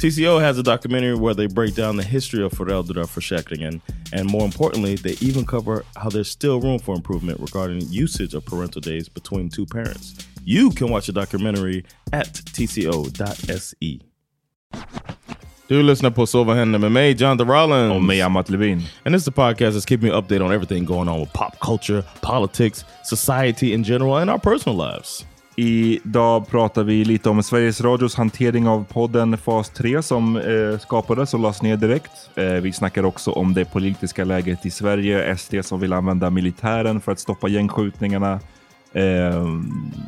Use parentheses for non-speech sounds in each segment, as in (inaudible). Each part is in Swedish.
TCO has a documentary where they break down the history of föräldraförsäkringen and more importantly, they even cover how there's still room for improvement regarding usage of parental days between two parents. You can watch the documentary at tco.se. Du lyssnar på Så vad händer med mig, Jonathan Rollins. Och mig, Amat Levin. And this is a podcast that's keeping you updated on everything going on with pop culture, politics, society in general, and our personal lives. Idag pratar vi lite om Sveriges Radios hantering av podden Fas 3 som eh, skapades och lades ner direkt. Eh, vi snackar också om det politiska läget i Sverige, SD som vill använda militären för att stoppa gängskjutningarna, eh,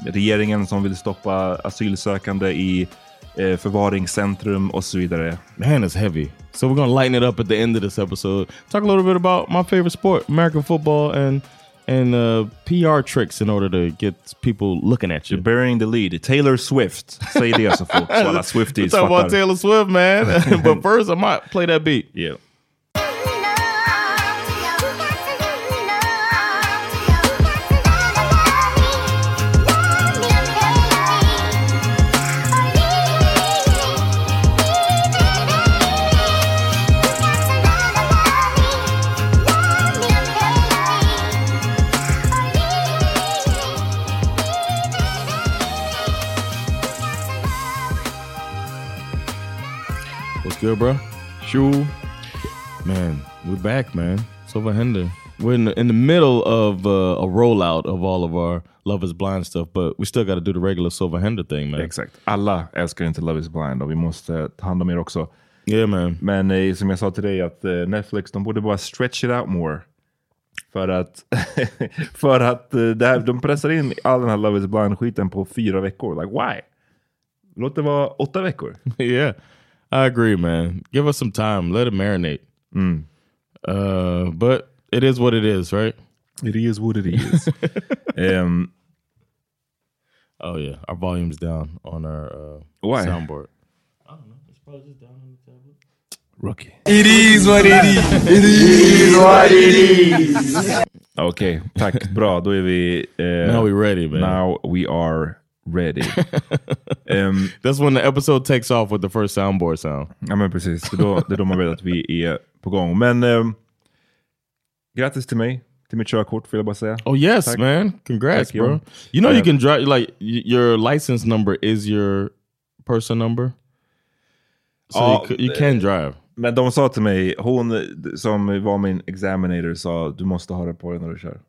regeringen som vill stoppa asylsökande i eh, förvaringscentrum och så vidare. Man is heavy. So we're gonna lighten it up at the end of this episode. Talk a little bit about my favorite sport, American football and and uh, PR tricks in order to get people looking at you. You're burying the lead. Taylor Swift. Säg det så folk, så alla Swifties fattar. about Taylor Swift man. (laughs) but first I might play that beat. Yeah. Good, bro? Sure. Man, we're back, man. So vad händer? We're in the, in the middle of uh, a rollout of all of our Love is blind stuff, but we still got to do the regular Sova Hender thing, man. Exakt. Alla älskar inte Love is blind och vi måste ta hand om er också. Yeah, man. Men eh, som jag sa till dig, att eh, Netflix, de borde bara stretch it out more. För att, (laughs) för att eh, det här, de pressar in all den här Love is blind-skiten på fyra veckor. Like why? Låt det vara åtta veckor. (laughs) yeah. I agree, man. Give us some time. Let it marinate. Mm. Uh, but it is what it is, right? It is what it is. (laughs) um, Oh yeah, our volume's down on our uh, Why? soundboard. I don't know. It's probably just down on the tablet. Rookie. It is what it is. It is what it is. Okej, tack. Bra, då är vi... eh, Now we ready, man. Now we are ready. (laughs) Ehm, That's when the episode takes off with the first soundboard sound. ja men precis, det är, då, det är då man vet att vi är på gång. Men ehm, grattis till mig, till mitt körkort vill jag bara säga. Oh yes, Tack. man! Congrats, Tack, bro. You know you Eh, can drive. Like your license number is your person number, so Ja, you, you can drive. Men de sa till mig, hon som var min examinator sa du måste ha det på dig när du kör.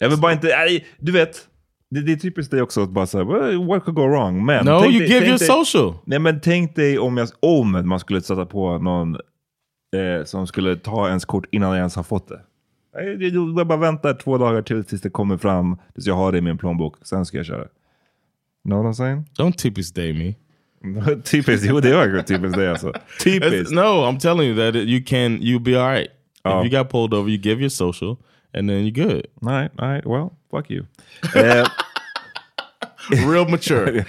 Jag vill bara inte, nej, du vet. Det, det är typiskt dig också att bara säga, well, what could go wrong? Men No, you dig- give your dig- social. Nej men tänk dig om, jag, om man skulle sätta på någon eh, som skulle ta ens kort innan jag ens har fått det. Det- Jag bara väntar två dagar till tills det kommer fram, tills jag har det i min plånbok. Sen ska jag köra. Know what I'm saying? Don't typiskt day me. (laughs) typiskt, jo det är typiskt det alltså. (laughs) Typiskt. no, I'm telling you that you can. You'll be all right. Oh. If you got pulled over, you give your social, and then you're good. All right, all right. well, fuck you. Eh, (laughs) Real mature. (laughs)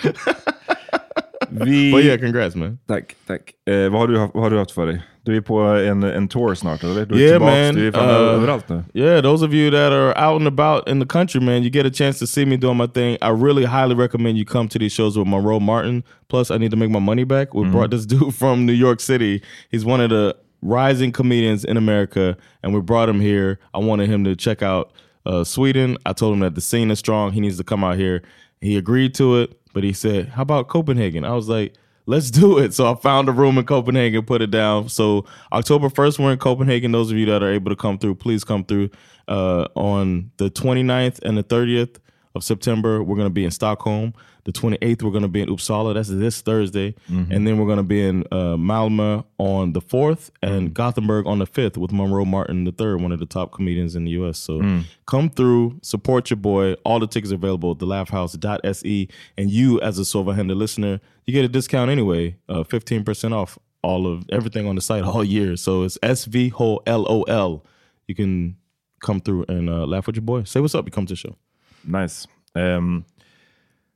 vi... (laughs) but yeah, congrats, man. Tack, tack. Eh, vad, har du, haft- vad har du haft för dig? Du är på en, en tour snart, eller? Du är Yeah, tillbaks, man. Du är fan Uh, överallt nu. Yeah, those of you that are out and about in the country, man, you get a chance to see me doing my thing. I really highly recommend you come to these shows with Monroe Martin. Plus, I need to make my money back. We brought this dude from New York City. He's one of the rising comedians in America, and we brought him here. I wanted him to check out uh, Sweden. I told him that the scene is strong. He needs to come out here. He agreed to it, but he said, "How about Copenhagen?" I was like. Let's do it. So I found a room in Copenhagen, put it down. So October 1st, we're in Copenhagen. Those of you that are able to come through, please come through. Uh, on the 29th and the 30th of September, we're going to be in Stockholm. The 28th, we're going to be in Uppsala. That's this Thursday. And then we're going to be in uh, Malmö on the 4th and Gothenburg on the 5th with Monroe Martin III, one of the top comedians in the U.S. So come through, support your boy. All the tickets are available at thelaughhouse.se. And you, as a Sovahenda listener, you get a discount anyway, uh, 15% off all of everything on the site all year. So it's S-V-H-O-L-O-L. You can come through and uh, laugh with your boy. Say what's up. You come to the show. Nice. Um,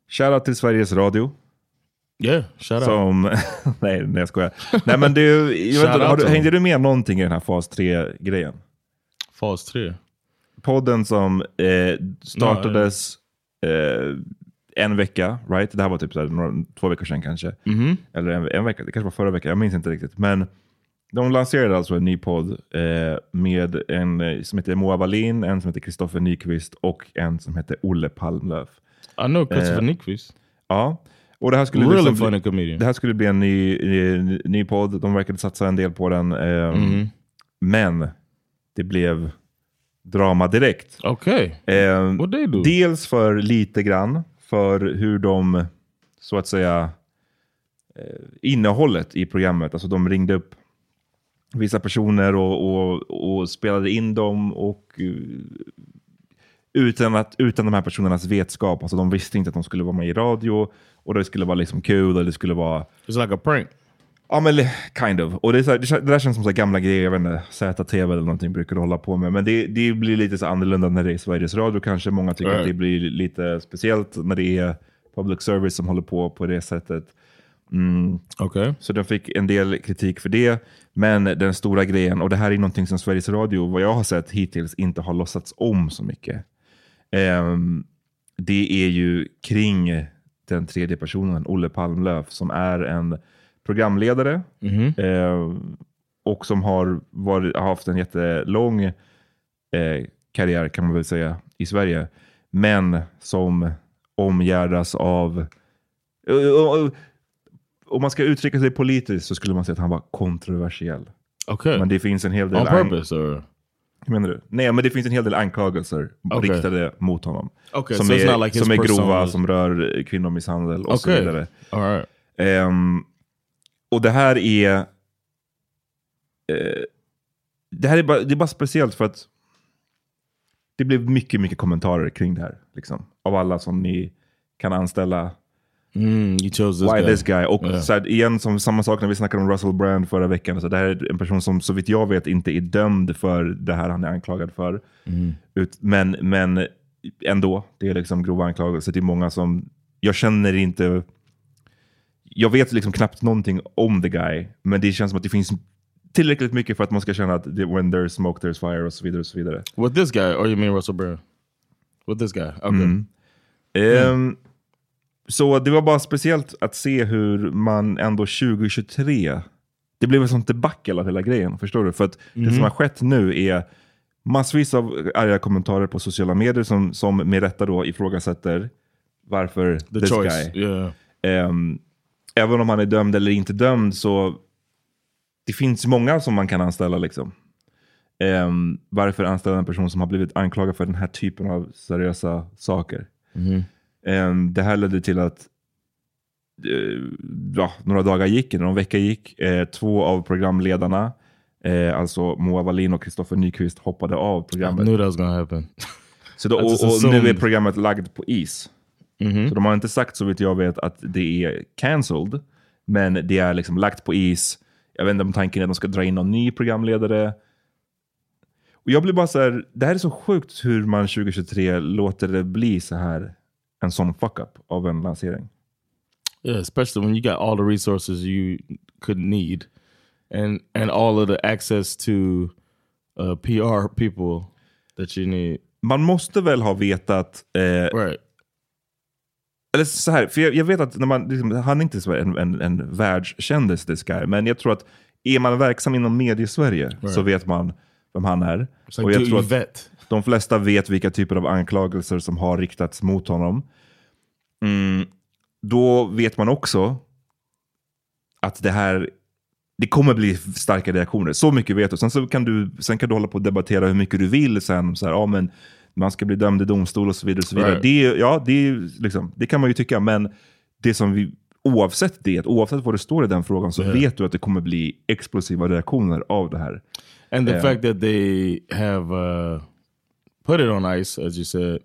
Shoutout till Sveriges Radio. Yeah, shout out. Som, (laughs) nej, nej jag skojar. Nej men du, jag vet, har du, hängde du med någonting i den här fas 3-grejen? Fas 3. Podden som eh, startades eh, en vecka, right? Det här var typ så här, några, två veckor sedan kanske. Eller en, en vecka, det kanske var förra veckan, jag minns inte riktigt. Men de lanserade alltså en ny podd eh, med en eh, som heter Moa Wallin, en som heter Kristoffer Nyqvist och en som heter Olle Palmlöf. I know Christopher Eh, Nyqvist. Ja, och det här skulle, Really liksom bli- comedian. det här skulle bli en ny, ny, ny podd. De verkade satsa en del på den. ehm, Mhm. Men det blev drama direkt. Okay. Ehm, do? dels för lite grann för hur de, så att säga, eh, innehållet i programmet. Alltså de ringde upp vissa personer och, och, och spelade in dem och eh, utan, att, utan de här personernas vetskap. Alltså de visste inte att de skulle vara med i radio och det skulle vara liksom kul och det skulle vara It's like a prank. Ja men kind of. Och det, är så här, det, där känns som så gamla grejer, jag vet inte, ZTV eller någonting brukar du hålla på med. Men det, det blir lite så annorlunda när det är Sveriges Radio kanske. Många tycker att Right. det blir lite speciellt när det är public service som håller på på det sättet. Mm. Okay. Så de fick en del kritik för det. Men den stora grejen, och det här är någonting som Sveriges Radio, vad jag har sett hittills, inte har låtsats om så mycket. Ehm, det är ju kring den tredje personen, Olle Palmlöf, som är en programledare ehm, och som har, varit, haft en jättelång eh, karriär kan man väl säga i Sverige. Men som omgärdas av om man ska uttrycka sig politiskt så skulle man säga att han var kontroversiell. Okay. Men det finns en hel del... On purpose or? Hur menar du? Nej, men det finns en hel del anklagelser Okej. riktade mot honom. Okay, som so är, like som är grova, som rör kvinnomisshandel och så Okay. vidare. All right. Ehm, och det här är... eh, det här är bara, det är bara speciellt för att det blev mycket, mycket kommentarer kring det här. Liksom, av alla som ni kan anställa Mm, this Why guy. this guy? Och Yeah. så här, igen, som samma sak när vi snackade om Russell Brand förra veckan. Så det här är en person som så vitt jag vet inte är dömd för det här han är anklagad för. Mm. Ut, men, men ändå. Det är liksom grova anklagelser. Det är många som, jag känner inte, jag vet liksom knappt någonting om the guy, men det känns som att det finns tillräckligt mycket för att man ska känna att det, when there's smoke there's fire och så vidare. Och så vidare. With this guy, or you mean Russell Brand? With this guy? Okay. Mm. Ehm, Så det var bara speciellt att se hur man ändå 2023, det blev ett sånt debacle av hela grejen. Förstår du? För att det som har skett nu är massvis av arga kommentarer på sociala medier som, som med rätta då ifrågasätter varför The this choice. guy. Yeah. Ehm, även om han är dömd eller inte dömd så det finns många som man kan anställa. liksom. Ehm, varför anställa en person som har blivit anklagad för den här typen av seriösa saker? Ehm, det här ledde till att eh, ja, några dagar gick, någon vecka gick. Eh, två av programledarna, eh, alltså Moa Wallin och Kristoffer Nyqvist, hoppade av I programmet. knew that was gonna happen. Så då, I (laughs) just och, och nu är programmet lagd på is. Så de har inte sagt så vitt jag vet att det är cancelled, men det är liksom lagt på is. Jag vet inte om tanken är att de ska dra in någon ny programledare. Och jag blir bara så här, det här är så sjukt hur man 2023 låter det bli så här en sån fuck-up av en lansering. Yeah, especially when you got all the resources you could need, and and all of the access to uh, PR people that you need. Man måste väl ha vetat eh, Right. eller så här, för jag, jag vet att när man, liksom, han är inte så en, en, en världskändis, this guy, men jag tror att är man verksam inom mediesverige så vet man vem han är. It's like och jag tror att vet? De flesta vet vilka typer av anklagelser som har riktats mot honom. Mm, då vet man också att det här det kommer bli starka reaktioner. Så mycket vet du. Sen, så kan du. sen kan du hålla på och debattera hur mycket du vill. Sen, så här, ja, men man ska bli dömd i domstol och så vidare. Och så vidare. Right. Det, ja, det, liksom, det kan man ju tycka, men det som vi, oavsett det, oavsett vad det står i den frågan, så vet du att det kommer bli explosiva reaktioner av det här. And the Yeah. fact that they have uh, put it on ice, as you said,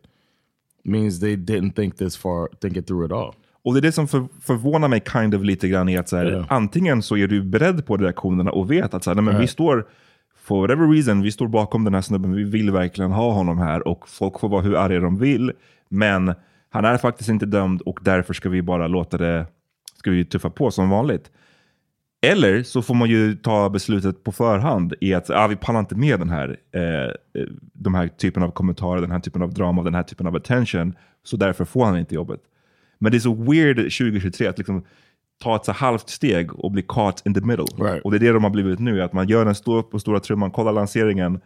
means they didn't think this far, think it through at all. Och det är det som för, förvånar mig kind of lite grann är att så här, Ja. antingen så är du beredd på reaktionerna och vet att så här, nej, men vi står, for whatever reason, vi står bakom den här snubben, vi vill verkligen ha honom här och folk får vara hur arga de vill. Men han är faktiskt inte dömd och därför ska vi bara låta det, ska vi tuffa på som vanligt. Eller så får man ju ta beslutet på förhand i att ah, vi pallar inte med den här, eh, eh, de här typen av kommentarer, den här typen av drama, den här typen av attention. Så därför får han inte jobbet. Men det är så weird 2023 att liksom ta ett så halvt steg och bli caught in the middle. Right. Och det är det de har blivit nu, att man gör en stor på stora trumman, kollar lanseringen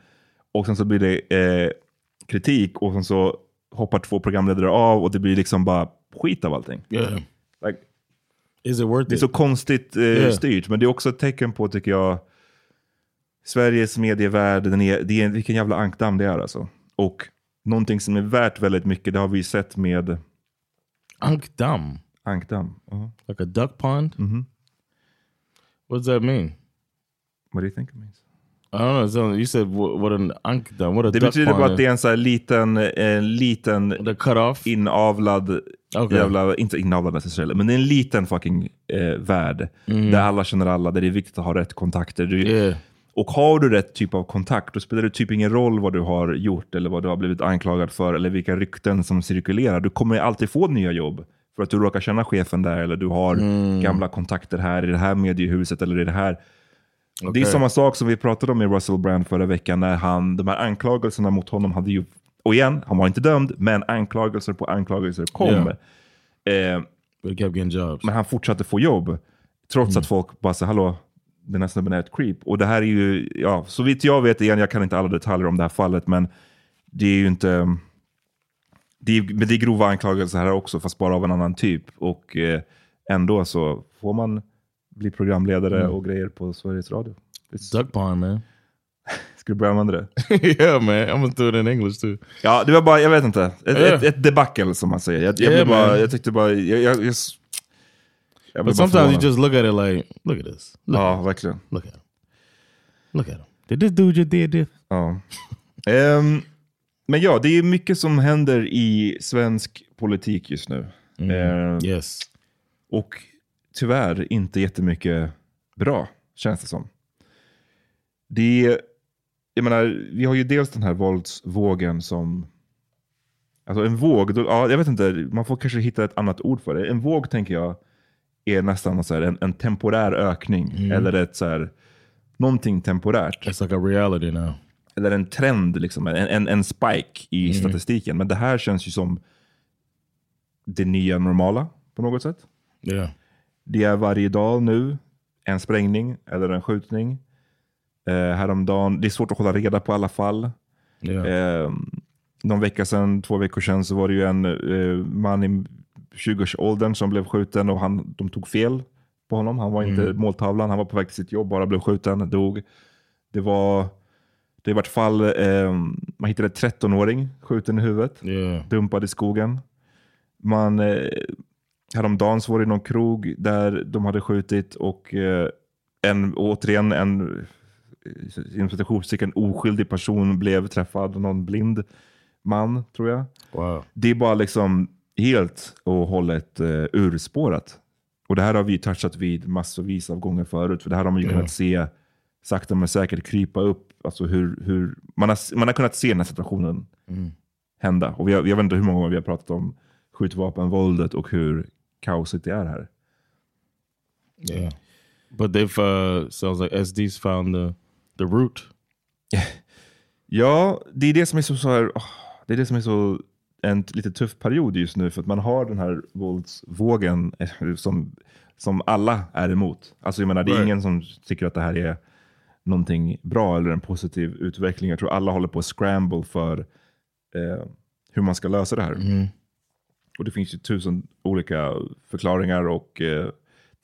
och sen så blir det eh, kritik och sen så hoppar två programledare av och det blir liksom bara skit av allting. Yeah. Is it worth det är it? så konstigt eh, Yeah. styrt, men det är också ett tecken på, tycker jag, Sveriges medievärld, den är, det är, vilken jävla ankdamm det är alltså. Och någonting som är värt väldigt mycket, det har vi sett med Ankdam, ankdamm. Ja. like a duck pond. What does that mean? What do you think it means? I don't know. You said what, an ankdam? What a Det duck betyder bara att det är en så här liten, en liten The cut off. inavlad, Okej. jävla, inte inavlad necessarily, men det är en liten fucking eh, värld. Där alla känner alla, där det är viktigt att ha rätt kontakter. Du, Yeah. Och har du rätt typ av kontakt, då spelar det typ ingen roll vad du har gjort eller vad du har blivit anklagad för eller vilka rykten som cirkulerar. Du kommer alltid få nya jobb för att du råkar känna chefen där eller du har gamla kontakter här i det här mediehuset eller i det här. Det är samma sak som vi pratade om med Russell Brand förra veckan när han, de här anklagelserna mot honom hade ju, och igen, han var inte dömd, men anklagelser på anklagelser kom. Eh, getting jobs. men han fortsatte få jobb. Trots att folk bara säger hallå, den här snubben är ett creep. Och det här är ju, ja, så vitt jag vet, igen, jag kan inte alla detaljer om det här fallet, men det är ju inte... Det är, men det är grova anklagelser här också, fast bara av en annan typ. Och eh, ändå så får man bli programledare och grejer på Sveriges Radio. Duck pond, man. Ska du börja använda det? yeah, man. I'm gonna do it in English too. Ja, det var bara, jag vet inte. Ett, Yeah. ett, ett debacle som man säger. Jag, jag, Yeah, bara, jag tyckte bara, jag, jag, jag, jag But sometimes you förvånad. just look at it like, look at this. Look, Ja, verkligen. look at him. Look at him. Did this dude just did this? Ja. Ehm, men ja, det är mycket som händer i svensk politik just nu. Ehm, Yes. Och tyvärr inte jättemycket bra, känns det som. Det är, jag menar, vi har ju dels den här våldsvågen som Alltså en våg, då, ja, jag vet inte, man får kanske hitta ett annat ord för det. En våg tänker jag är nästan så här, en, en temporär ökning. Eller ett så här, någonting temporärt. It's like a reality now. Eller en trend, liksom, en, en, en spike i statistiken. Men det här känns ju som det nya normala på något sätt. Yeah. Det är varje dag nu en sprängning eller en skjutning. Eh, häromdagen, det är svårt att hålla reda på alla fall. Yeah. Eh, någon vecka sedan, två veckor sedan, så var det ju en eh, man i 20-årsåldern som blev skjuten och han, de tog fel på honom. Han var inte måltavlan, han var på väg till sitt jobb, bara blev skjuten, dog. Det var, det var ett fall, eh, man hittade en 13-åring skjuten i huvudet, yeah. dumpad i skogen. Man, eh, häromdagen så var det någon krog där de hade skjutit och eh, en, återigen en inom citationstecken oskyldig person blev träffad, någon blind man tror jag. Wow. Det är bara liksom helt och hållet uh, urspårat. Och det här har vi touchat vid massvis av gånger förut, för det här har man ju Ja. kunnat se sakta men säkert krypa upp. Alltså hur, hur, man, har, man har kunnat se den här situationen hända. Och vi har, jag vet inte hur många gånger vi har pratat om skjutvapenvåldet och hur kaosigt det är här. Yeah. But they've uh sounds like SD's found the the root. (laughs) Ja, det är det som är så, så här, det är det som är så en lite tuff period just nu för att man har den här våldsvågen eh, som, som alla är emot. Alltså jag menar, det är Right. ingen som tycker att det här är någonting bra eller en positiv utveckling. Jag tror alla håller på att scramble för eh, hur man ska lösa det här. Och det finns ju tusen olika förklaringar och eh,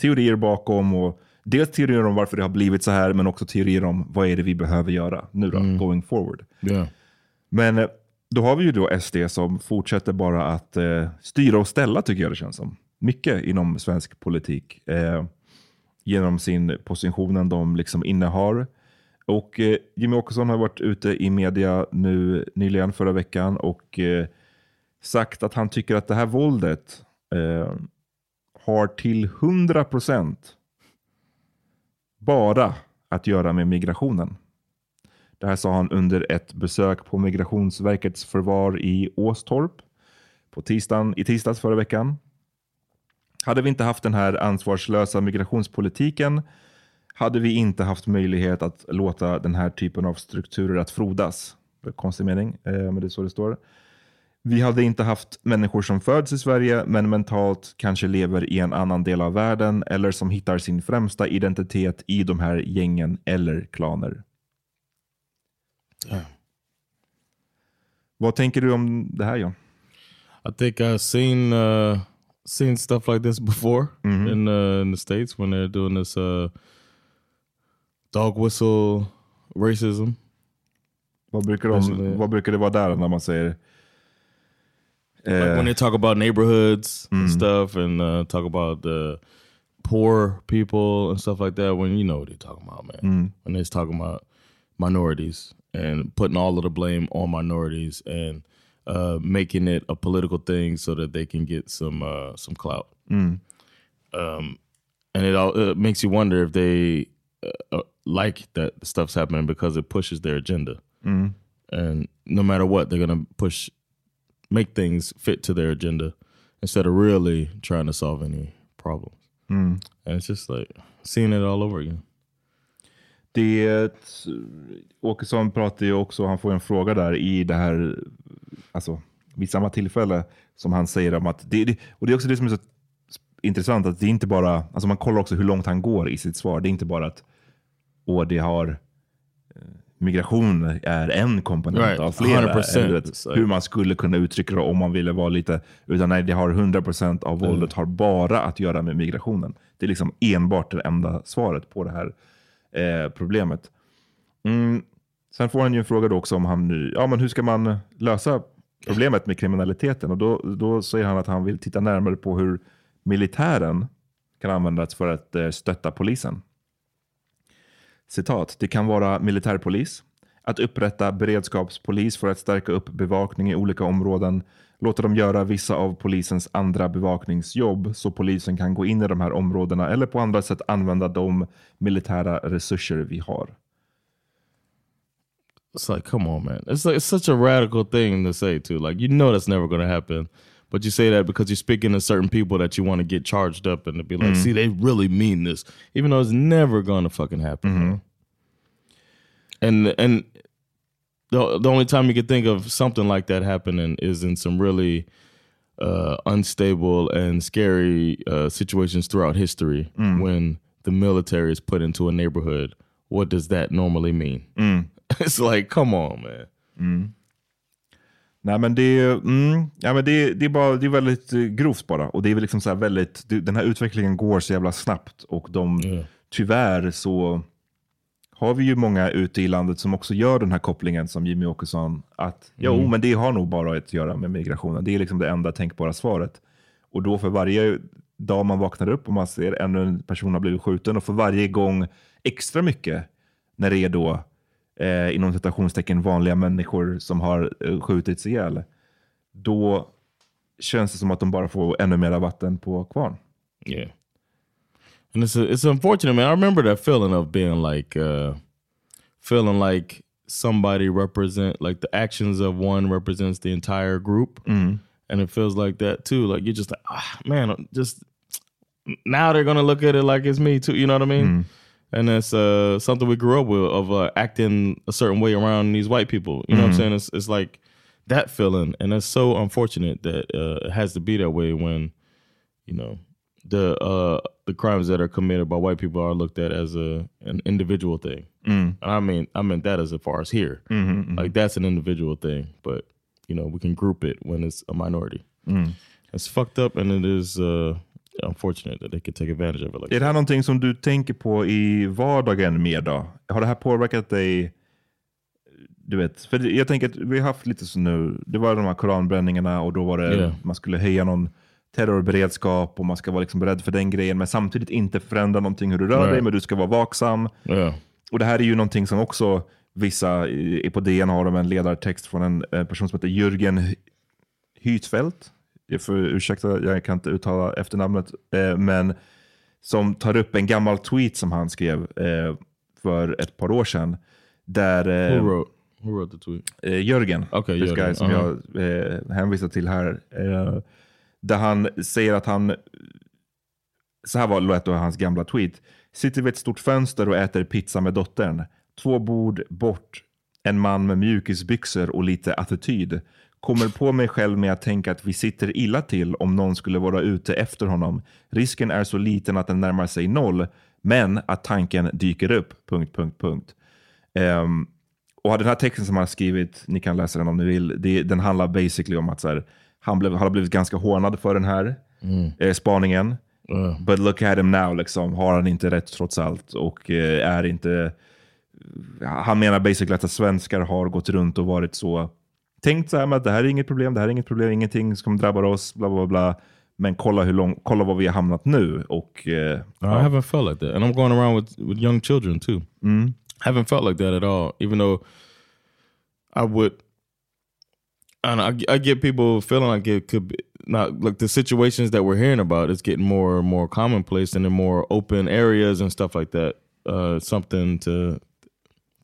teorier bakom. Och dels teorier om varför det har blivit så här, men också teorier om vad är det vi behöver göra nu då, going forward. Yeah. Men eh, då har vi ju då SD som fortsätter bara att eh, styra och ställa tycker jag det känns som. Mycket inom svensk politik. Eh, genom sin positionen de liksom innehar. Och eh, Jimmy Åkesson har varit ute i media nu nyligen förra veckan och eh, sagt att han tycker att det här våldet eh, har till 100% bara att göra med migrationen. Det här sa han under ett besök på Migrationsverkets förvar i Åstorp på tisdagen, i tisdags förra veckan. Hade vi inte haft den här ansvarslösa migrationspolitiken hade vi inte haft möjlighet att låta den här typen av strukturer att frodas. Konstig mening, eh, men det är så det står. Vi hade inte haft människor som föds i Sverige men mentalt kanske lever i en annan del av världen eller som hittar sin främsta identitet i de här gängen eller klaner. Vad tänker du om det här John? I think I've seen uh, seen stuff like this before in uh, in the states when they're doing this uh, dog whistle racism. Vad brukar, de, vad brukar det vara där när man säger Like when they talk about neighborhoods and stuff, and uh, talk about the poor people and stuff like that. When you know what they're talking about, man. When they're talking about minorities and putting all of the blame on minorities and uh, making it a political thing so that they can get some uh, some clout. Um, and it all it makes you wonder if they uh, uh, like that stuff's happening because it pushes their agenda. And no matter what, they're gonna push, make things fit to their agenda instead of really trying to solve any problems. And it's just like seeing it all over again. Det, Åkesson pratar ju också, han får en fråga där i det här, alltså vid samma tillfälle som han säger om att, det, och det är också det som är så intressant, att det är inte bara, alltså man kollar också hur långt han går i sitt svar. Det är inte bara att, och det har, migration är en komponent Right, av flera, 100%. eller vet, hur man skulle kunna uttrycka det om man ville vara lite, utan nej, det har 100% av våldet har bara att göra med migrationen. Det är liksom enbart det enda svaret på det här eh, problemet. Mm. Sen får han ju en fråga då också om han nu, ja men hur ska man lösa problemet med kriminaliteten? Och då, då säger han att han vill titta närmare på hur militären kan användas för att eh, stötta polisen. Citat, det kan vara militärpolis, att upprätta beredskapspolis för att stärka upp bevakning i olika områden, låta dem göra vissa av polisens andra bevakningsjobb så polisen kan gå in i de här områdena eller på andra sätt använda de militära resurser vi har. It's like, come on, man. It's like it's such a radical thing to say too. Like you know that's never gonna happen. But you say that because you're speaking to certain people that you want to get charged up and to be like, mm-hmm. see, they really mean this, even though it's never gonna fucking happen. Mm-hmm. bro. And and the the only time you can think of something like that happening is in some really uh, unstable and scary uh, situations throughout history mm. when the military is put into a neighborhood. What does that normally mean? Mm. (laughs) it's like, come on, man. Mm. Nej men det är, mm, ja, men det, det är, bara, det är väldigt eh, grovt bara. Och det är väl liksom så här väldigt, den här utvecklingen går så jävla snabbt. Och de, tyvärr så har vi ju många ute i landet som också gör den här kopplingen som Jimmy Åkesson. Att jo, men det har nog bara att göra med migrationen. Det är liksom det enda tänkbara svaret. Och då för varje dag man vaknar upp och man ser ännu en person har blivit skjuten och för varje gång extra mycket när det är då eh, inom citationstecken vanliga människor som har eh, skjutits ihjäl. Då känns det som att de bara får ännu mer vatten på kvarn. Yeah. And it's it's unfortunate, man. I remember that feeling of being like uh feeling like somebody represent like the actions of one represents the entire group. And it feels like that too. Like you're just like, ah, man, just now they're gonna look at it like it's me too. You know what I mean? And it's uh, something we grew up with of uh, acting a certain way around these white people. You know what I'm saying? It's, it's like that feeling, and it's so unfortunate that uh, it has to be that way when you know the uh, the crimes that are committed by white people are looked at as a an individual thing. And I mean, I meant that as far as here, like that's an individual thing. But you know, we can group it when it's a minority. It's fucked up, and it is uh, unfortunate that they could take advantage of it. Like Är det här någonting som du tänker på i vardagen mer då? Har det här påverkat dig? Du vet, för jag tänker att vi har haft lite så nu, det var de här koranbränningarna och då var det, Ja. man skulle höja någon terrorberedskap och man ska vara liksom beredd för den grejen, men samtidigt inte förändra någonting hur du rör Nej. dig, men du ska vara vaksam. yeah, Och det här är ju någonting som också vissa, i- på DN har de en ledartext från en eh, person som heter Jürgen Hy- Hytfeldt. Jag får ursäkta, jag kan inte uttala efternamnet, eh, men som tar upp en gammal tweet som han skrev eh, för ett par år sedan. Där eh, who wrote who wrote the tweet? eh, Jörgen, Okej, this Jörgen, guy som aha. jag eh, hänvisar till här. Eh, där han säger att han, så här var lät då hans gamla tweet. Sitter vid ett stort fönster och äter pizza med dottern. Två bord bort, en man med mjukisbyxor och lite attityd. Kommer på mig själv med att tänka att vi sitter illa till om någon skulle vara ute efter honom. Risken är så liten att den närmar sig noll, men att tanken dyker upp. Punkt, punkt, punkt. Ehm, och den här texten som han har skrivit, ni kan läsa den om ni vill, det, den handlar basically om att så här, han blev, har blivit ganska hånad för den här eh, spaningen. But look at him now, liksom. har han inte rätt trots allt? Och eh, är inte... Han menar basically att svenskar har gått runt och varit så... Tänkt så här med att det här är inget problem, det här är inget problem, ingenting som kommer drabba oss, bla bla bla. Men kolla, hur lång, kolla var vi har hamnat nu. Och, eh, I haven't felt like that, and I'm going around with with young children too. I haven't felt like that at all. Even though I would, I, know, I, I get people feeling like it could be not like the situations that we're hearing about is getting more and more commonplace and in more open areas and stuff like that. Uh, something to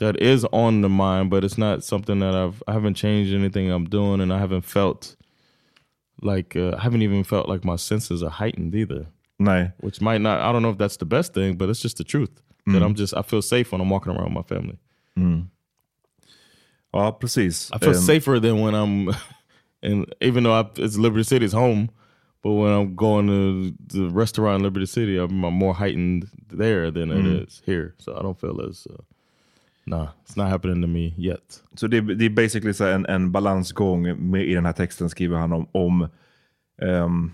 that is on the mind, but it's not something that I've I haven't changed anything I'm doing, and I haven't felt like uh, I haven't even felt like my senses are heightened either. Nej. which might not i don't know if that's the best thing but it's just the truth. That i'm just i feel safe when i'm walking around with my family. Ja, precis. i feel Ehm, safer than when i'm (laughs) and even though I, it's liberty city's home but when i'm going to the restaurant in liberty city i'm more heightened there than it is here. So i don't feel as uh, nah it's not happening to me yet Så det, det är basically så en, en balansgång med, i den här texten skriver han om, om ehm,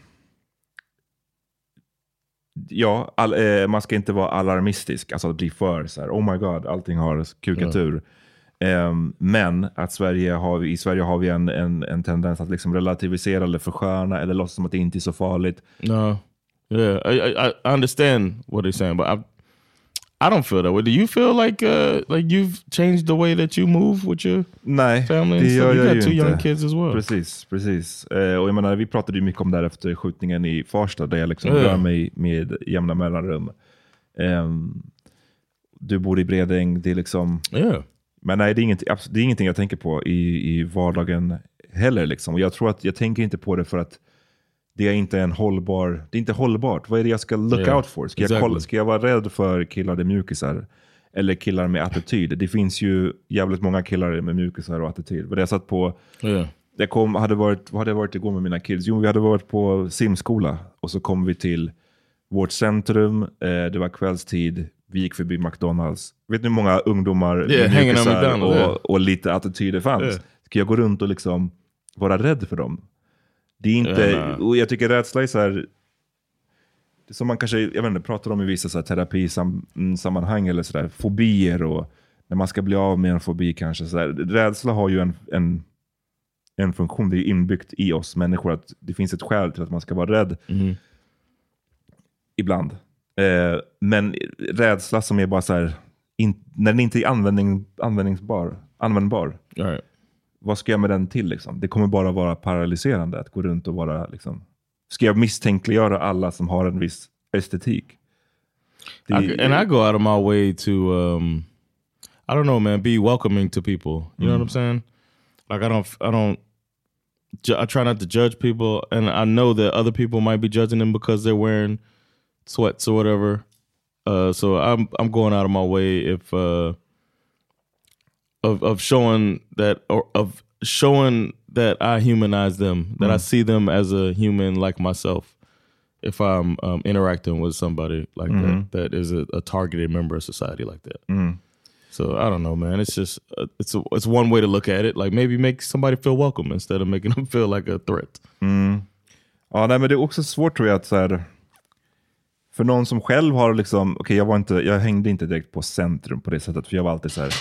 ja, all, eh, man ska inte vara alarmistisk, alltså att bli för så här, oh my god, allting har kukat ur. Ehm, men att Sverige har, i Sverige har vi en, en, en tendens att liksom relativisera eller försköna eller låtsas som att det inte är så farligt. no yeah i i, I understand what they're saying but i I don't feel that way. Do you feel like uh, like you've changed the way that you move with your Nej, family? det and gör jag ju two young inte. kids as well. Precis, precis. Eh, och jag menar, vi pratade ju mycket om det här efter skjutningen i Farsta, där jag liksom ja. rör mig med jämna mellanrum. Ehm, du bor i Bredäng, det är liksom, Yeah. Men nej, det är, inget, det är ingenting jag tänker på i, i vardagen heller. Liksom. Och jag tror att jag tänker inte på det för att det är inte en hållbar, det är inte hållbart. Vad är det jag ska look Yeah, out for? Ska, jag exactly. kolla, ska jag vara rädd för killar med mjukisar? Eller killar med attityd? Det finns ju jävligt många killar med mjukisar och attityd. Jag satt på Yeah. jag kom, hade varit, vad hade jag varit igår med mina kids? Jo, vi hade varit på simskola och så kom vi till vårt centrum. Eh, det var kvällstid. Vi gick förbi McDonalds. Vet ni hur många ungdomar Yeah, med mjukisar och, och lite attityd det fanns? Yeah. Ska jag gå runt och liksom vara rädd för dem? Det är inte, och jag tycker rädsla är så här, som man kanske jag vet inte, pratar om i vissa så här terapisammanhang eller sådär, fobier och när man ska bli av med en fobi kanske. Så där. Rädsla har ju en, en, en funktion, det är inbyggt i oss människor att det finns ett skäl till att man ska vara rädd ibland. Eh, men rädsla som är bara så här, in, när den inte är användning, användningsbar, användbar, All right. Vad ska jag med den till? Liksom? Det kommer bara vara paralyserande att gå runt och vara... Liksom, ska jag misstänkliggöra alla som har en viss estetik? Det, I, and I go out of my way to, um, I don't know, man, be welcoming to people. You know what I'm saying? Like I don't, I don't, I try not to judge people, and I know that other people might be judging them because they're wearing sweats or whatever. Uh, so I'm, I'm going out of my way if, uh, of of showing that or of showing that I humanize them, that I see them as a human like myself. If I'm um, interacting with somebody like that, that is a, a targeted member of society like that. So I don't know, man. It's just uh, it's a, it's one way to look at it. Like maybe make somebody feel welcome instead of making (laughs) them feel like a threat. Ja, nej, men det är också svårt tror jag att så här, för någon som själv har liksom, okej jag var inte, jag hängde inte direkt på centrum på det sättet, för jag var alltid så här.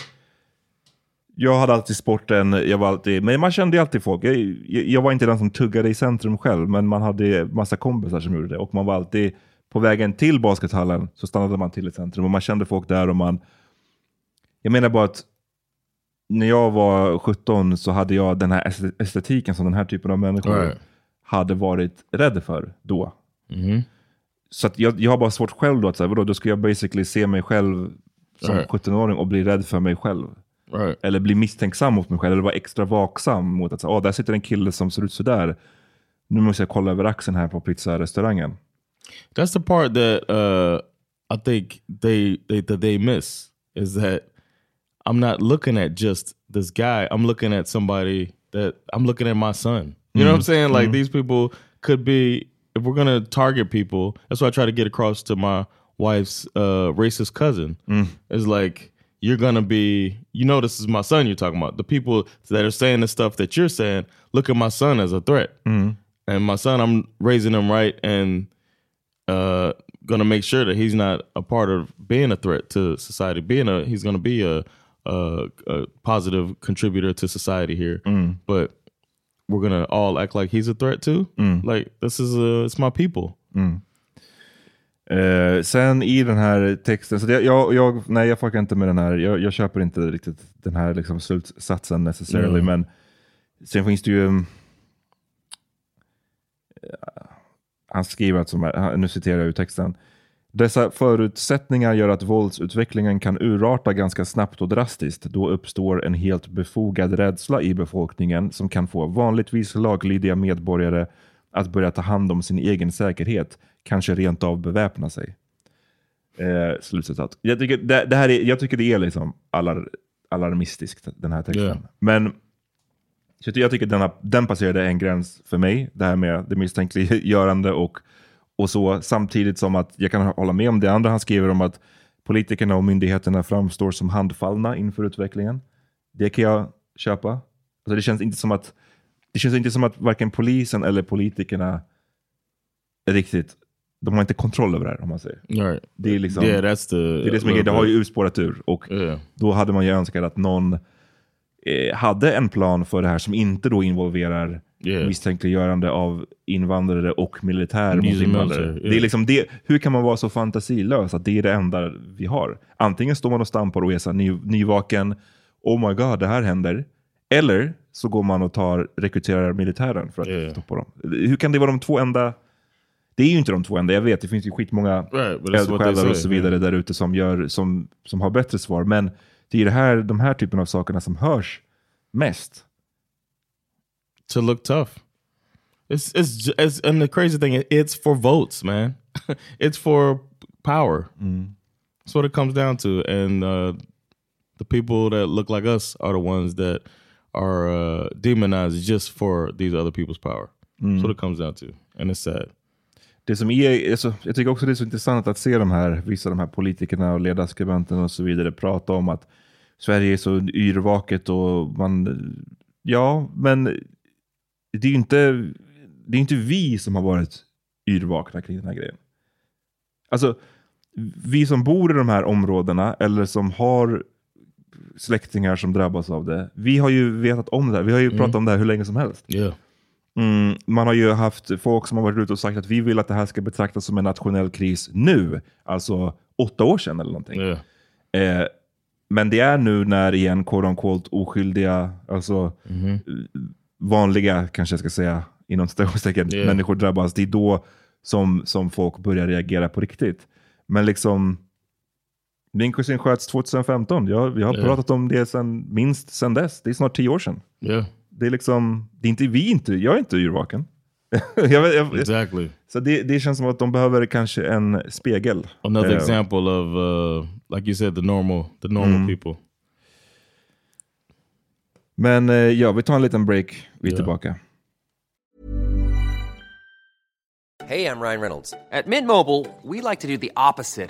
Jag hade alltid sporten, jag var alltid, men man kände ju alltid folk. Jag, jag, var inte den som tuggade i centrum själv, men man hade massa kompisar som gjorde det. Och man var alltid, på vägen till baskethallen så stannade man till i centrum och man kände folk där och man, jag menar bara att när jag var 17 så hade jag den här est- estetiken som den här typen av människor Right. hade varit rädd för då. Mm-hmm. Så jag, jag har bara svårt själv då att säga, vadå, då ska jag basically se mig själv som Right. 17-åring och bli rädd för mig själv. Right. Eller bli misstänksam mot mig själv, eller vara extra vaksam mot att åh, där sitter en kille som ser ut sådär. Nu måste jag kolla över axeln här på pizzarestaurangen. That's the part that uh, I think they, they that they miss is that I'm not looking at just this guy. I'm looking at somebody that I'm looking at my son. You know what I'm saying? Like these people could be. If we're gonna target people, that's what I try to get across to my wife's uh, racist cousin. Is like you're gonna be. You know, this is my son you're talking about. The people that are saying the stuff that you're saying. Look at my son as a threat. Mm-hmm. And my son, I'm raising him right and uh gonna make sure that he's not a part of being a threat to society being a he's gonna be a a, a positive contributor to society here mm. but we're gonna all act like he's a threat too mm. like this is a it's my people mm. Eh, sen i den här texten, så det, jag, jag, nej jag fuckar inte med den här, jag, jag köper inte riktigt den här liksom slutsatsen necessarily, men sen finns det ju, mm, eh, han skriver att, som, här- nu citerar jag ur texten, dessa förutsättningar gör att våldsutvecklingen kan urarta ganska snabbt och drastiskt. Då uppstår en helt befogad rädsla i befolkningen som kan få vanligtvis laglydiga medborgare att börja ta hand om sin egen säkerhet, kanske rent av beväpna sig. Eh, slutcitat. Jag tycker det, det här är, jag tycker det är liksom alar, alarmistiskt, den här texten. Yeah. Men så jag tycker den, den passerade en gräns för mig, det här med det misstänkliggörande och, och så, samtidigt som att jag kan hålla med om det andra han skriver om att politikerna och myndigheterna framstår som handfallna inför utvecklingen. Det kan jag köpa. Alltså det känns inte som att det känns inte som att varken polisen eller politikerna är riktigt, de har inte kontroll över det här om man säger. right Det är liksom, yeah that's the det är det som är grejen. Det har ju utspårat ur. Och yeah då hade man ju önskat att någon eh, hade en plan för det här som inte då involverar Yeah. misstänkliggörande av invandrare och militär mot invandrare. yeah. Det är liksom det, hur kan man vara så fantasilös att det är det enda vi har? Antingen står man och stampar och är så ny, nyvaken, oh my god, det här händer. Eller så går man och tar, rekryterar militären för att Yeah. stoppa dem. Hur kan det vara de två enda? Det är ju inte de två enda, jag vet, det finns ju skitmånga Right, eldsjälar och så vidare där ute som, gör, som, som har bättre svar. Men det är det här, de här typen av sakerna som hörs mest. To look tough. It's, it's, it's and the crazy thing, it's for votes, man. (laughs) it's for power. That's what it comes down to. And uh, the people that look like us are the ones that are uh, demonized just for these other people's power. Mm. So it comes down to. And it's sad. Det som är, alltså, jag tycker också det är så intressant att se de här, vissa av de här politikerna och ledarskribenterna och så vidare prata om att Sverige är så yrvaket och man, ja, men det är ju inte, det är inte vi som har varit yrvakna kring den här grejen. Alltså, vi som bor i de här områdena eller som har släktingar som drabbas av det, vi har ju vetat om det här. Vi har ju pratat om det här hur länge som helst. Yeah. Mm, man har ju haft folk som har varit ute och sagt att vi vill att det här ska betraktas som en nationell kris nu. Alltså åtta år sedan eller någonting. Yeah. Eh, men det är nu när igen quote unquote oskyldiga, alltså eh, vanliga kanske jag ska säga inom citationstecken, Yeah. människor drabbas. Det är då som, som folk börjar reagera på riktigt. Men liksom min kusin sköts 2015. Jag, jag har Yeah. pratat om det sen, minst sen dess. Det är snart tio år sedan. Yeah. Det är liksom, det är inte vi inte, jag är inte yrvaken. (laughs) jag, vet- jag, Exactly. så det, det känns som att de behöver kanske en spegel. Another Eh, example of, uh, like you said, the normal, the normal people. Men eh, ja, vi tar en liten break. Vi är Ja. tillbaka. Hey, I'm Ryan Reynolds. At Mint Mobile, we like to do the opposite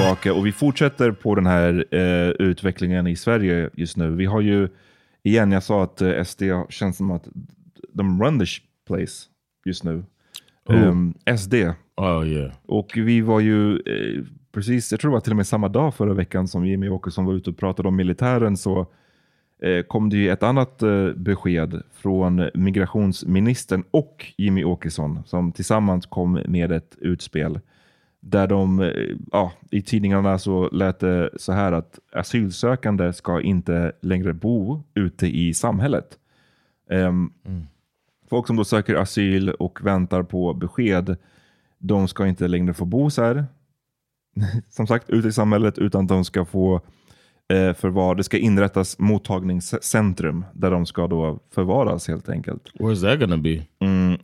Tillbaka och vi fortsätter på den här eh, utvecklingen i Sverige just nu. Vi har ju, igen, jag sa att eh, SD känns som att de run the sh- place just nu. Ehm, SD. Oh yeah. Och vi var ju eh, precis, jag tror det var till och med samma dag förra veckan som Jimmy Åkesson var ute och pratade om militären så eh, kom det ju ett annat eh, besked från migrationsministern och Jimmy Åkesson som tillsammans kom med ett utspel där de, eh, ja, i tidningarna så lät det så här att asylsökande ska inte längre bo ute i samhället. Ehm, Folk som då söker asyl och väntar på besked, de ska inte längre få bo så här, (laughs) som sagt, ute i samhället, utan de ska få eh, förvar. Det ska inrättas mottagningscentrum där de ska då förvaras helt enkelt. Where's that gonna be? Mm,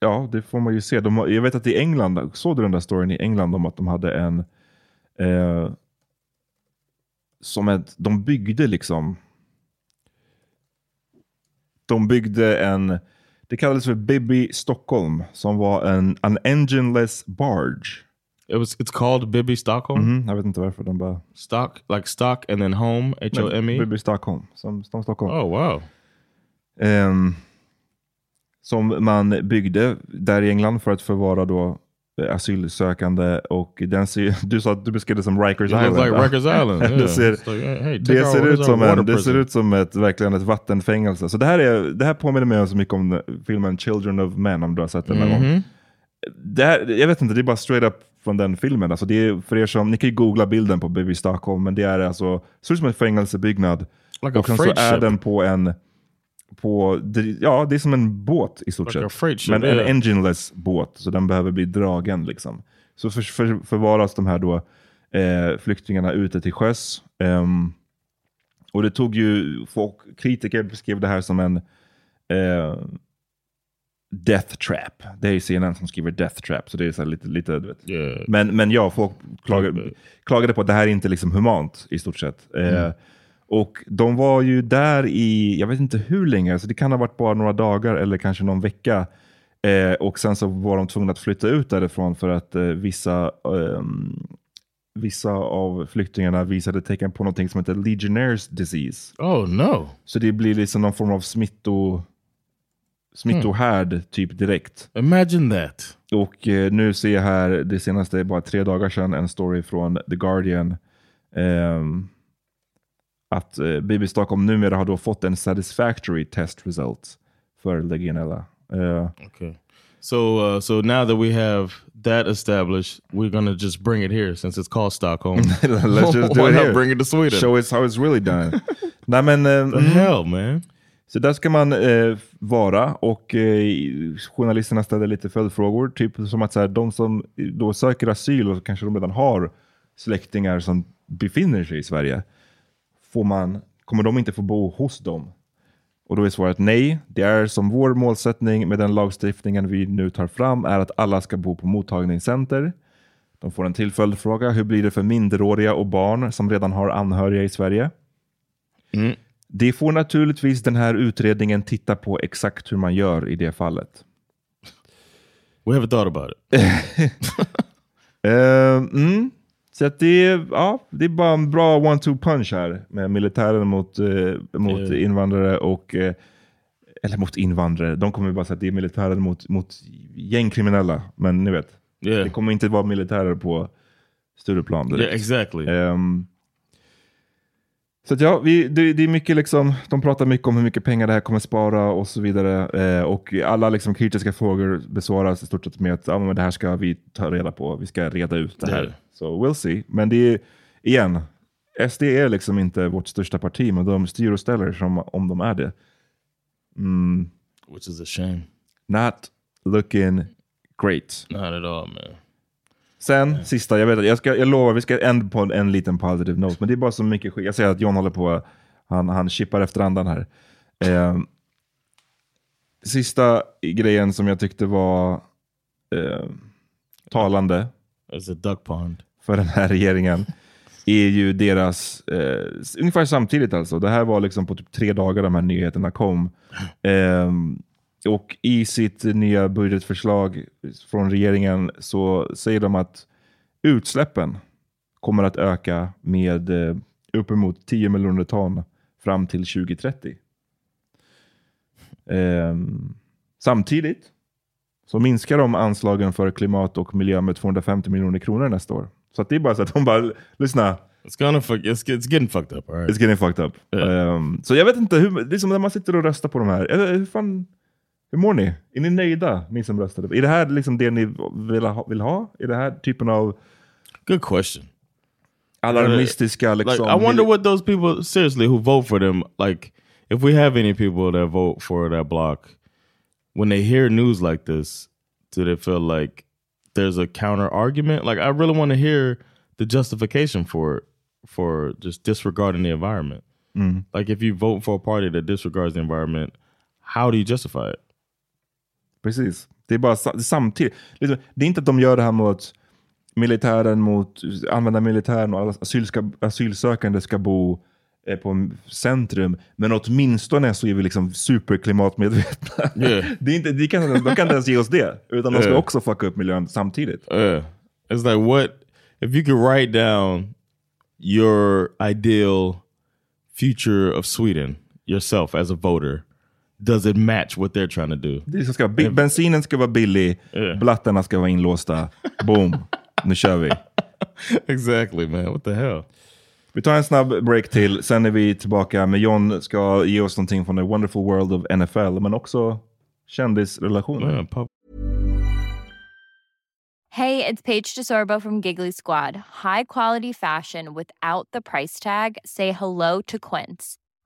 ja, det får man ju se. De, har- jag vet att i England, såg du den där storyn i England om att de hade en eh, som ett, de byggde liksom de byggde en, det kallades för Bibi Stockholm, som var en an engineless barge. It was. It's called Bibby Stockholm. Mhm, jag vet inte varför de bara... Stock, like stock, and then home. H O M E. Bibi Stockholm, som, som Stockholm. Oh wow. Ehm, som man byggde där i England för att förvara då eh, asylsökande och den ser, (laughs) du sa att du beskrev det som Rikers Island. like? Rikers (laughs) Island. Yeah. det ser, like, hey, det ser, ut som, en, det ser ut som ett, verkligen ett vattenfängelse. Så det här, är, det här påminner mig så mycket om filmen Children of Men, om du har sett den någon Mhm. gång. det här, jag vet inte, det är bara straight up från den filmen. Alltså det är, för er som, ni kan ju googla bilden på Baby Stockholm, men det är alltså, ser ut som en fängelsebyggnad. Like och sen så är den på en, på, ja det är som en båt i stort Like sett. men en engineless båt, så den behöver bli dragen liksom. Så för, för, förvaras de här då eh, flyktingarna ute till sjöss. Ehm, och det tog ju, folk, kritiker beskrev det här som en eh, Death Trap. Det är ju CNN som skriver Death Trap, så det är så här lite, lite du vet. Yeah. Men, men ja, folk klagade, klagade på att det här är inte liksom humant i stort sett. Eh, Mm. Och de var ju där i, jag vet inte hur länge, så det kan ha varit bara några dagar eller kanske någon vecka. Eh, och sen så var de tvungna att flytta ut därifrån för att eh, vissa, ehm, vissa av flyktingarna visade tecken på någonting som heter Legionnaires disease. Oh no. Så det blir liksom någon form av smitto, smittohärd typ direkt. Imagine that. Och eh, nu ser jag här, det senaste, bara tre dagar sedan, en story från The Guardian. ehm, att eh, BB Stockholm numera har då fått en satisfactory test result för legionella. Eh, Okay. So uh, so now that we have that established, we're gonna just bring it here since it's called Stockholm. (laughs) Let's just do (laughs) Why it here. bring it to Sweden? Show us how it's really done. (laughs) Nej men, the mm. hell, man. Så där ska man eh, vara och eh, journalisterna ställer lite följdfrågor. Typ som att så här, de som då söker asyl och kanske de redan har släktingar som befinner sig i Sverige. Får man, kommer de inte få bo hos dem? Och då är svaret nej. Det är som vår målsättning med den lagstiftningen vi nu tar fram är att alla ska bo på mottagningscenter. De får en till följdfråga. Hur blir det för minderåriga och barn som redan har anhöriga i Sverige? Det får naturligtvis den här utredningen titta på exakt hur man gör i det fallet. We haven't thought about it. (laughs) Eh, mm. Så att det, är, ja, det är bara en bra one-two punch här med militären mot, eh, mot Eh. invandrare och eh, eller mot invandrare. De kommer bara säga att det är militären mot, mot gängkriminella. Men ni vet, Yeah. det kommer inte vara militärer på Stureplan. direkt. Yeah, exactly. Ehm, så ja, vi, det, det är mycket liksom, de pratar mycket om hur mycket pengar det här kommer spara och så vidare. Eh, och alla liksom kritiska frågor besvaras i stort sett med att ja, men det här ska vi ta reda på, vi ska reda ut det här. Ja. Så we'll see. Men det är, igen, SD är liksom inte vårt största parti, men de styr och ställer som om de är det. Mm, Which is a shame. not looking great. Not at all, man. Sen, sista, jag vet jag, ska, jag lovar, vi ska ändå på en, en liten positive note, men det är bara så mycket skit. Jag ser att John håller på, han, han chippar efter andan här. Eh, sista grejen som jag tyckte var eh, talande för den här regeringen är ju deras, eh, ungefär samtidigt alltså, det här var liksom på typ tre dagar de här nyheterna kom. Och i sitt nya budgetförslag från regeringen så säger de att utsläppen kommer att öka med eh, uppemot 10 miljoner ton fram till 2030. Ehm, samtidigt så minskar de anslagen för klimat och miljö med 250 miljoner kronor nästa år. Så att det är bara så att de bara, lyssna, It's gonna fuck. It's, it's getting fucked up. Right. it's getting fucked up. Ehm, så jag vet inte, hur, det är som när man sitter och röstar på de här. Hur, fan, hur mår ni? Är ni nöjda, ni som röstade? Är det här liksom det ni vill ha? Vill ha? Är det här typen av Good question. alarmistiska liksom... Like, I wonder what those people seriously who vote for them like. If we have any people that vote for that block, when they hear news like this, do they feel like there's a counter argument? Like, I really want to hear the justification for it, for just disregarding the environment. Mm. Like, if you vote for a party that disregards the environment, how do you justify it? Precis. Det är bara sa- samtidigt. Liksom, det är inte att de gör det här mot militären, mot använda militären och alla asylska, asylsökande ska bo eh, på centrum. Men åtminstone så är vi liksom superklimatmedvetna. Yeah. (laughs) det är inte, de, kan, de kan inte ens ge oss det. Utan de ska Yeah. också fucka upp miljön samtidigt. Yeah. It's like what if you could write down your ideal future of Sweden yourself as a voter? Does it match what they're trying to do? Det ska, bi- bensinen ska vara billig, Yeah. blattarna ska vara inlåsta. Boom, nu kör vi. (laughs) exactly, man. What the hell? Vi tar en snabb break till, sen är vi tillbaka med John ska ge oss någonting från the wonderful world of NFL, men också kändisrelationer. Man, pop- Hey, it's Paige DeSorbo from Giggly Squad. High quality fashion without the price tag. Say hello to Quince.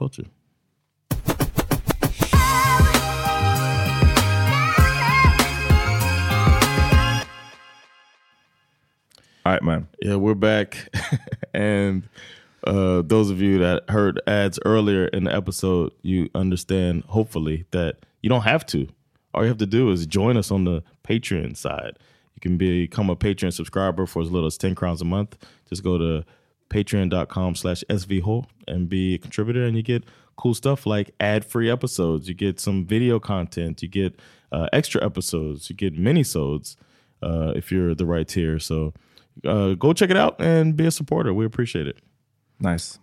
Culture. All right, man. Yeah, we're back. (laughs) and uh, those of you that heard ads earlier in the episode, you understand, hopefully, that you don't have to. All you have to do is join us on the Patreon side. You can become a Patreon subscriber for as little as 10 crowns a month. Just go to patreon.com slash svho and be a contributor. And you get cool stuff like ad-free episodes. You get some video content. You get uh, extra episodes. You get mini-sodes uh, if you're the right tier. So uh, go check it out and be a supporter. We appreciate it. Nice.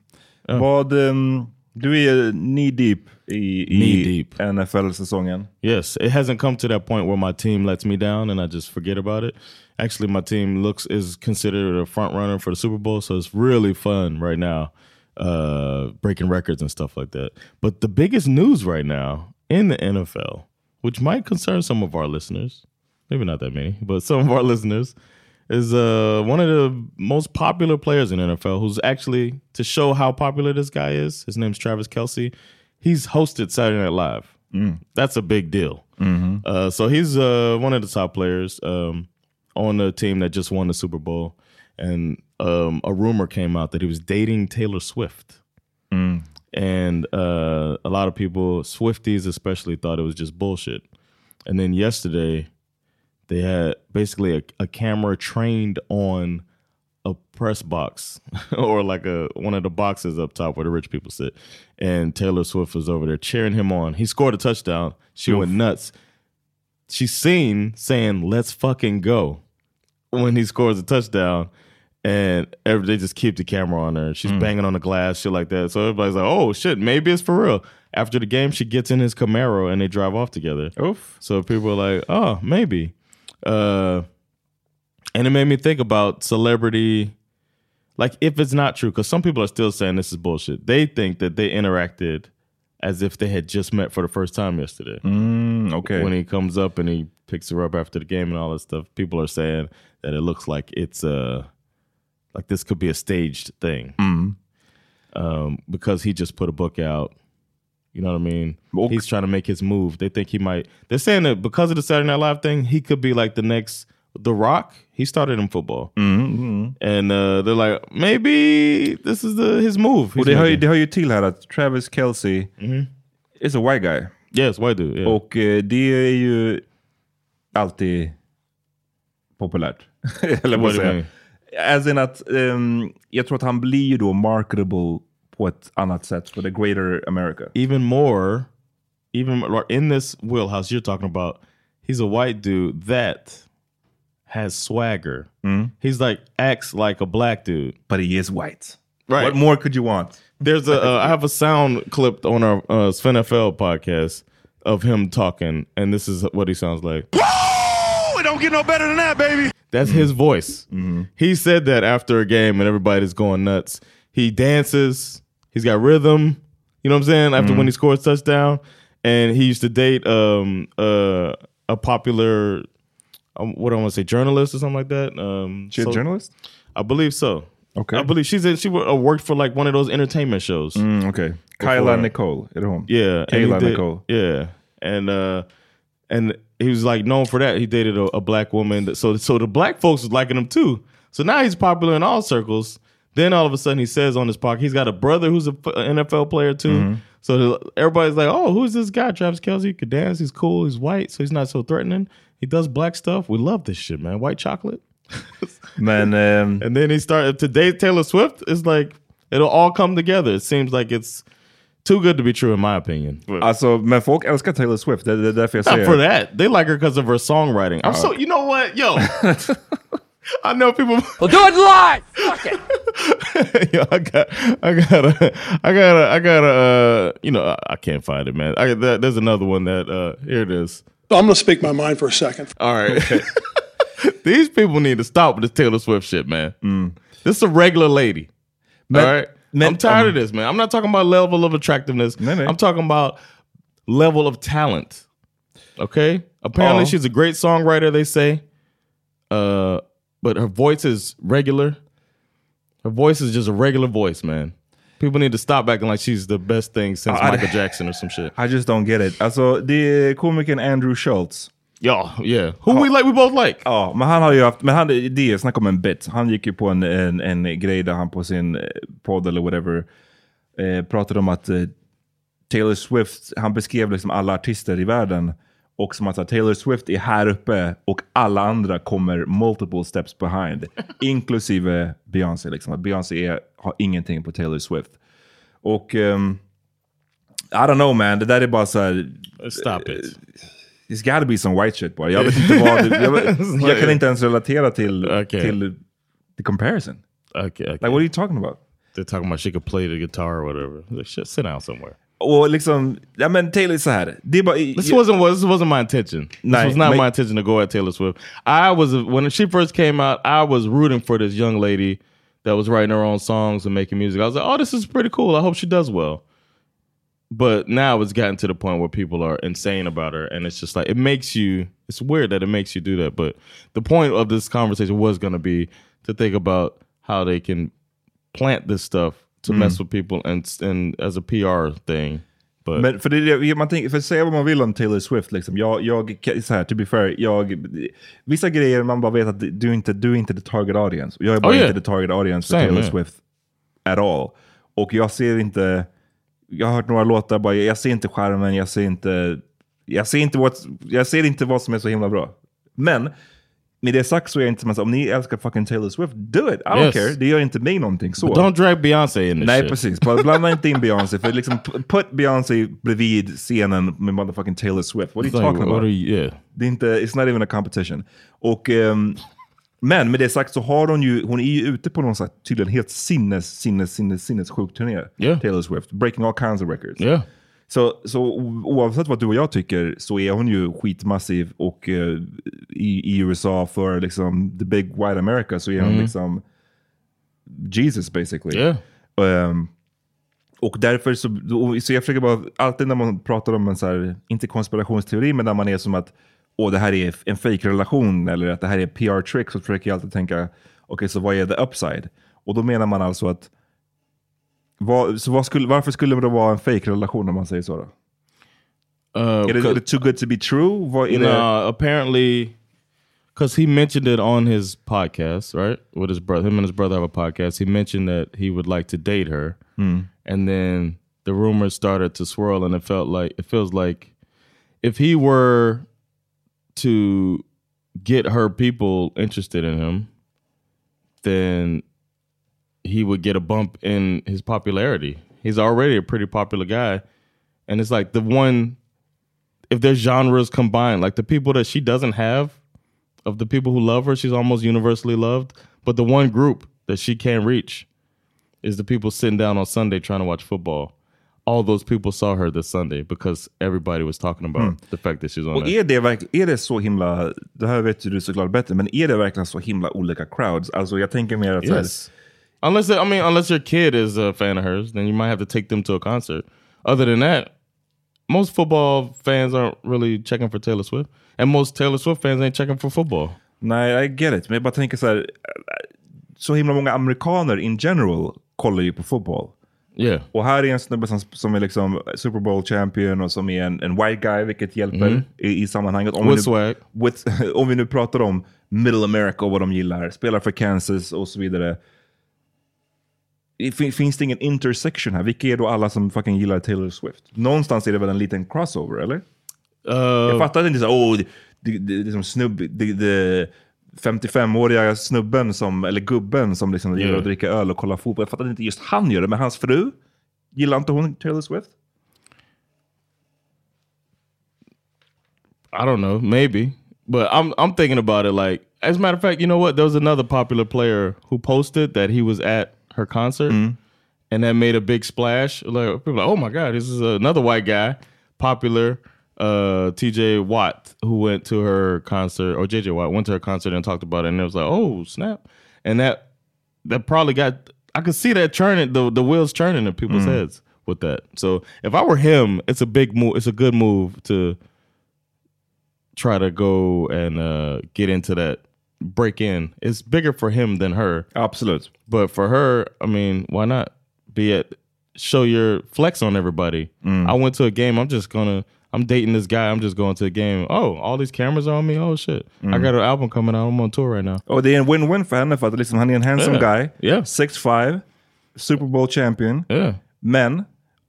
Vad, um, du är knee deep i, Knee deep. NFL-säsongen. Yes, it hasn't come to that point where my team lets me down and I just forget about it. Actually, my team looks is considered a front runner for the Super Bowl, so it's really fun right now, uh, breaking records and stuff like that. But the biggest news right now in the NFL, which might concern some of our listeners, maybe not that many, but some of our listeners, is uh, one of the most popular players in NFL who's actually to show how popular this guy is. His name's Travis Kelsey. He's hosted Saturday Night Live. That's a big deal. Uh, so he's uh, one of the top players um, on the team that just won the Super Bowl. And um, a rumor came out that he was dating Taylor Swift. And uh, a lot of people, Swifties especially, thought it was just bullshit. And then yesterday, they had basically a, a camera trained on a press box (laughs) or like a one of the boxes up top where the rich people sit. And Taylor Swift was over there cheering him on. He scored a touchdown. She went nuts. She's seen saying, let's fucking go when he scores a touchdown. And every, they just keep the camera on her. She's hmm. banging on the glass, shit like that. So everybody's like, oh shit, maybe it's for real. After the game, she gets in his Camaro and they drive off together. Oof. So people are like, oh, maybe. Uh, and it made me think about celebrity, like if it's not true, because some people are still saying this is bullshit. They think that they interacted as if they had just met for the first time yesterday. Mm, okay. When he comes up and he picks her up after the game and all this stuff, people are saying that it looks like it's uh like this could be a staged thing. Um, because he just put a book out. You know what I mean? He's trying to make his move. They think he might. They're saying that because of the Saturday Night Live thing, he could be like the next The Rock. He started in football, and uh, they're like, maybe this is the his move. Och det hör, ju, det ju till här att Travis Kelce is a white guy. Yes, white dude. Yeah. Och eh, det är ju alltid populärt. (laughs) Eller vad do you säga. mean? As in att ehm, jag tror att han blir ju då marketable på ett annat sätt för the greater America. even more, even in this wheelhouse you're talking about, he's a white dude that has swagger. He's like acts like a black dude, But he is white. Right. What more could you want? There's a (laughs) uh, I have a sound clip on our uh, Sven FL podcast of him talking, and this is what he sounds like. It don't get no better than that, baby. That's his voice. He said that after a game and everybody's going nuts. He dances. He's got rhythm. You know what I'm saying? After when he scores touchdown, and he used to date um uh a popular um, what do I want to say journalist or something like that. Um, She a journalist? I believe so. Okay. I believe she's in, she uh, worked for like one of those entertainment shows. Mm, okay. Kyla Before. Nicole, at home. Yeah, Kayla did- Nicole. Yeah, and uh, and he was like known for that. He dated a, a black woman, so so the black folks was liking him too. So now he's popular in all circles. Then all of a sudden he says on his podcast he's got a brother who's a f- a NFL player too. Mhm. So everybody's like, "Oh, who's this guy? Travis Kelsey could dance. He's cool. He's white, so he's not so threatening. He does black stuff. We love this shit, man. White chocolate." (laughs) man, ehm, And then he started today. Taylor Swift is like it'll all come together. It seems like it's too good to be true in my opinion. Alltså, men folk älskar Taylor Swift. Det, det är därför jag Not for that. They like her because of her songwriting. I'm Oh. so you know what, yo. (laughs) I know people. (laughs) Well, do it live. Fuck it. (laughs) yo, I got, I gotta, I gotta, I gotta. Uh, you know, I, I can't find it, man. I, there, there's another one that. Uh, here it is. I'm going to speak my mind for a second. All right. (laughs) These people need to stop with this Taylor Swift shit, man. This is a regular lady. Men- all right. men- I'm tired um, of this, man. I'm not talking about level of attractiveness. Nej, nej. I'm talking about level of talent. Okay. Apparently, Ja. she's a great songwriter. They say, uh, but her voice is regular. Her voice is just a regular voice, man. People need to stop acting like she's the best thing since (laughs) Ja, Michael Jackson or some shit. I just don't get it. Alltså, det är komikern Andrew Schultz. Ja, yeah. Who we like, we both like. Ja, men han har ju haft, men han, det är snack om en bit. Han gick ju på en, en, en grej där han på sin eh, podd eller whatever eh, pratade om att eh, Taylor Swift, han beskrev liksom alla artister i världen och som att Taylor Swift är här uppe och alla andra kommer multiple steps behind. (laughs) inklusive Beyoncé. Liksom. Beyoncé är, har ingenting på Taylor Swift. Och ehm, I don't know man, det där är bara så här... Stop it. It's gotta be some white shit bara. Jag vet inte vad... det- jag, vet- (laughs) jag kan inte ens relatera till, Okay. till the comparison. Okay, okay. Like what are you talking about? They're talking about she could play the guitar or whatever. Like, shit, sit down somewhere. Och liksom, ja men Taylor så här. Det bara... This wasn't this wasn't my intention. This Nej, was not men- my intention to go at Taylor Swift. I was when she first came out. I was rooting for this young lady that was writing her own songs and making music. I was like, oh, this is pretty cool. I hope she does well. But now it's gotten to the point where people are insane about her, and it's just like it makes you. It's weird that it makes you do that. But the point of this conversation was going to be to think about how they can plant this stuff to Mm. mess with people and and as a PR thing. But Men för, det, man tänker, för säga vad man vill om Taylor Swift, liksom, jag, jag, så här, to be fair, jag, vissa grejer man bara vet att du inte, du är inte the target audience. Jag är bara Oh, yeah. inte the target audience för Same, Taylor yeah. Swift at all. Och jag ser inte, jag har hört några låtar, bara, jag ser inte skärmen, jag ser inte, jag ser inte, what, jag ser inte vad som är så himla bra. Men med det sagt så är jag inte som att om ni älskar fucking Taylor Swift, do it! I don't Yes. care, det gör inte mig någonting så. But don't drag Beyoncé in this Nej, shit. precis. Blanda inte in Beyoncé. För liksom, put Beyoncé bredvid scenen med motherfucking Taylor Swift. What are you like, talking about? you- yeah. Det är inte, it's not even a competition. Och, ehm, men med det sagt så har hon ju, hon är ju ute på någon slags tydligen helt sinnes, sinnes, sinnes, sinnessjuk turné. Yeah. Taylor Swift. Breaking all kinds of records. Yeah. Så, så oavsett vad du och jag tycker så är hon ju skitmassiv och eh, i, i USA för liksom the big white America så är hon Mhm. liksom Jesus basically. Yeah. Ehm, och därför så, så jag försöker bara, alltid när man pratar om en så här, inte konspirationsteori, men när man är som att åh, det här är en fake-relation eller att det här är PR-trick, så försöker jag alltid tänka, okej, så vad är the upside? Och då menar man alltså att, vad, så vad skulle, varför skulle det vara en fake-relation om man säger så då? Uh, det, är det too good to be true? Är no, det? apparently, because he mentioned it on his podcast, right? With his brother, him and his brother have a podcast. He mentioned that he would like to date her, Mm. and then the rumors started to swirl, and it felt like it feels like if he were to get her people interested in him, then he would get a bump in his popularity. He's already a pretty popular guy. And it's like the one, if their genres combined, like the people that she doesn't have, of the people who love her, she's almost universally loved. But the one group that she can't reach is the people sitting down on Sunday trying to watch football. All those people saw her this Sunday because everybody was talking about Mm. the fact that she's on Och är det, är det så himla, det här vet ju du såklart bättre, men är det verkligen så himla olika crowds? Alltså jag tänker mer att Yes. Unless I mean, unless your kid is a fan of hers, then you might have to take them to a concert. Other than that, most football fans aren't really checking for Taylor Swift, and most Taylor Swift fans ain't checking for football. Nej, I get it. Men jag bara tänker så här, så himla många amerikaner in general kollar ju på fotboll. Yeah. Och här är en snubbe som, som är liksom Super Bowl champion och som är en, en white guy, vilket hjälper Mhm. i, i sammanhanget. Om With vi, nu, with, (laughs) om vi nu pratar om middle America och vad de gillar, spelar för Kansas och så vidare. Finns det ingen intersection här? Vilka är då alla som fucking gillar Taylor Swift? Någonstans är det väl en liten crossover, eller? jag fattar inte så oh, det, det, det är som snubb, det, det 55-åriga snubben, som, eller gubben som liksom gillar Yeah. att dricka öl och kolla fotboll. Jag fattar inte just han gör det, men hans fru, gillar inte hon Taylor Swift? I don't know, maybe, but I'm I'm thinking about it. Like, as a matter of fact, you know what? There was another popular player who posted that he was at her concert, and that made a big splash. Like people, like, oh my god, this is another white guy, popular. Uh, T.J. Watt, who went to her concert, or J.J. Watt went to her concert and talked about it, and it was like, oh snap, and that that probably got. I could see that churning the the wheels churning in people's Mm. heads with that. So if I were him, it's a big move. It's a good move to try to go and uh, get into that break in. It's bigger for him than her. Absolute. But for her, I mean, why not be at show your flex on everybody? I went to a game. I'm just gonna. I'm dating this guy. I'm just going to a game. Oh, all these cameras are on me. Oh shit! I Mm. got an album coming out. I'm on tour right now. Och det är en win-win för henne för att liksom, han är en handsome Yeah. guy, Yeah. 6'5, Super Bowl champion. Yeah. Men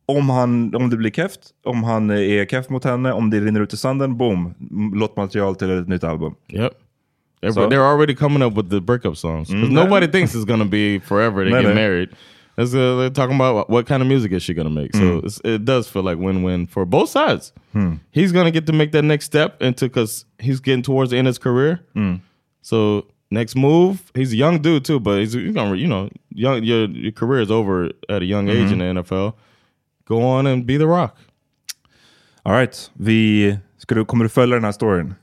om, han, om det blir keft, om han är keff mot henne, om det rinner ut i sanden, boom, lottmaterial till ett nytt album. Yep. They're, So- they're already coming up with the breakup songs because Mm. nobody thinks it's gonna be forever to get no. married. That's, uh, they're talking about what, kind of music is she gonna make. So Mm. it's, it does feel like win-win for both sides. Hmm. He's gonna get to make that next step into because he's getting towards the end of his career. Mm. So next move, he's a young dude too, but he's, he's gonna you know young your your career is over at a young age in Mhm. the NFL. Go on and be the Rock. All right. Vi, ska du, kommer du följa den här storyn?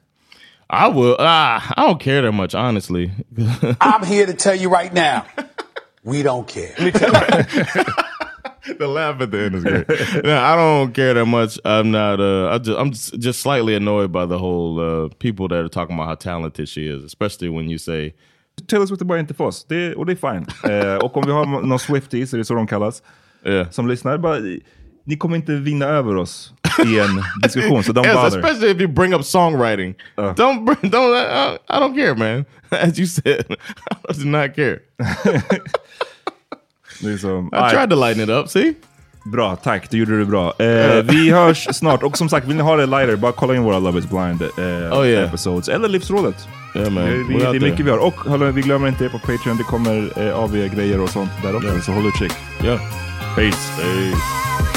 I will. Ah, I don't care that much, honestly. (laughs) I'm here to tell you right now, we don't care. (laughs) the laugh at the end is great. (laughs) no, I don't care that much. I'm not. Uh, I just, I'm just, just slightly annoyed by the whole uh, people that are talking about how talented she is, especially when you say Taylor Swift är bara inte för oss, det, och det är fine. eh, och om vi har någon Swifties, är det så de kallas, som lyssnar, bara, ni kommer inte vinna över oss i en (laughs) diskussion, så don't Yes, bother. especially if you bring up songwriting. Don't bring, (laughs) don't. I, I don't care, man. (laughs) As you said, I do not care. Det är som, I tried to lighten it up. See. Bra, tack. Du gjorde det bra. Eh, vi hörs snart. Och som sagt, vill ni ha det lighter, bara kolla in våra Love is blind eh, Oh, yeah. episodes. Eller Livsrådet. Yeah, man. Vi, det är mycket vi har. Och hörru, vi glömmer inte er på Patreon. Det kommer eh, AV-grejer och sånt där också. Yeah. Så håll utkik. Yeah. Peace. Peace.